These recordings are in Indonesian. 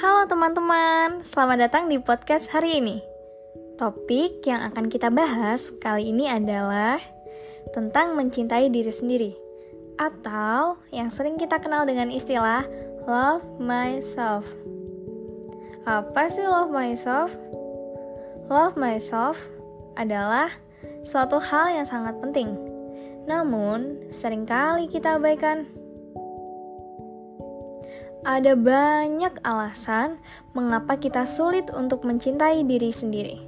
Halo teman-teman, selamat datang di podcast hari ini. Topik yang akan kita bahas kali ini adalah tentang mencintai diri sendiri, atau yang sering kita kenal dengan istilah love myself. Apa sih love myself? Love myself adalah suatu hal yang sangat penting, namun sering kali kita abaikan. Ada banyak alasan mengapa kita sulit untuk mencintai diri sendiri.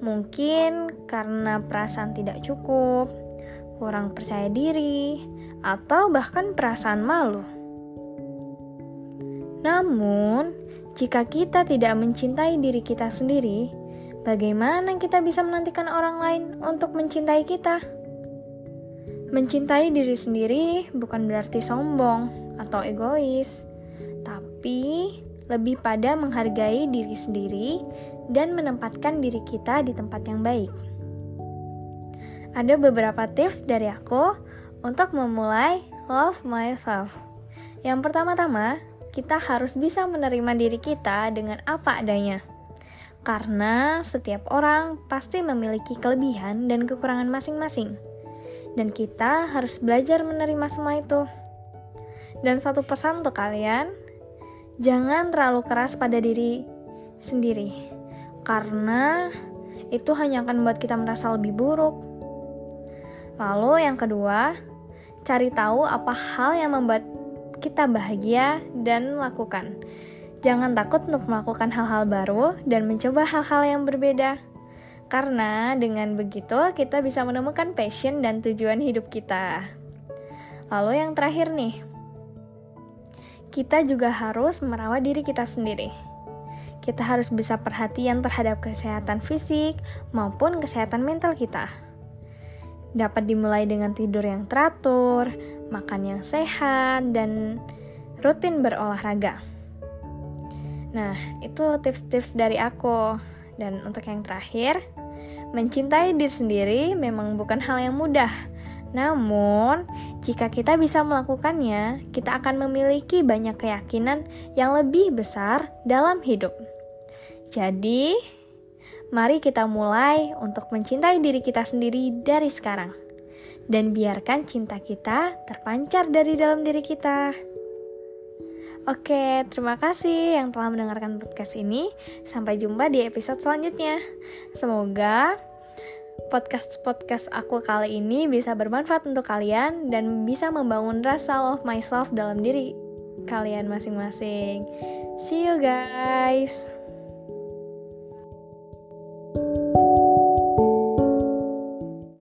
Mungkin karena perasaan tidak cukup, kurang percaya diri, atau bahkan perasaan malu. Namun, jika kita tidak mencintai diri kita sendiri, bagaimana kita bisa menantikan orang lain untuk mencintai kita? Mencintai diri sendiri bukan berarti sombong atau egois tapi lebih pada menghargai diri sendiri dan menempatkan diri kita di tempat yang baik. Ada beberapa tips dari aku untuk memulai love myself. Yang pertama-tama, kita harus bisa menerima diri kita dengan apa adanya. Karena setiap orang pasti memiliki kelebihan dan kekurangan masing-masing. Dan kita harus belajar menerima semua itu. Dan satu pesan untuk kalian, jangan terlalu keras pada diri sendiri, karena itu hanya akan membuat kita merasa lebih buruk. Lalu, yang kedua, cari tahu apa hal yang membuat kita bahagia dan lakukan. Jangan takut untuk melakukan hal-hal baru dan mencoba hal-hal yang berbeda. Karena dengan begitu kita bisa menemukan passion dan tujuan hidup kita. Lalu yang terakhir nih, kita juga harus merawat diri kita sendiri. Kita harus bisa perhatian terhadap kesehatan fisik maupun kesehatan mental kita. Dapat dimulai dengan tidur yang teratur, makan yang sehat, dan rutin berolahraga. Nah, itu tips-tips dari aku. Dan untuk yang terakhir, mencintai diri sendiri memang bukan hal yang mudah namun, jika kita bisa melakukannya, kita akan memiliki banyak keyakinan yang lebih besar dalam hidup. Jadi, mari kita mulai untuk mencintai diri kita sendiri dari sekarang, dan biarkan cinta kita terpancar dari dalam diri kita. Oke, terima kasih yang telah mendengarkan podcast ini. Sampai jumpa di episode selanjutnya. Semoga podcast-podcast aku kali ini bisa bermanfaat untuk kalian dan bisa membangun rasa love myself dalam diri kalian masing-masing. See you guys.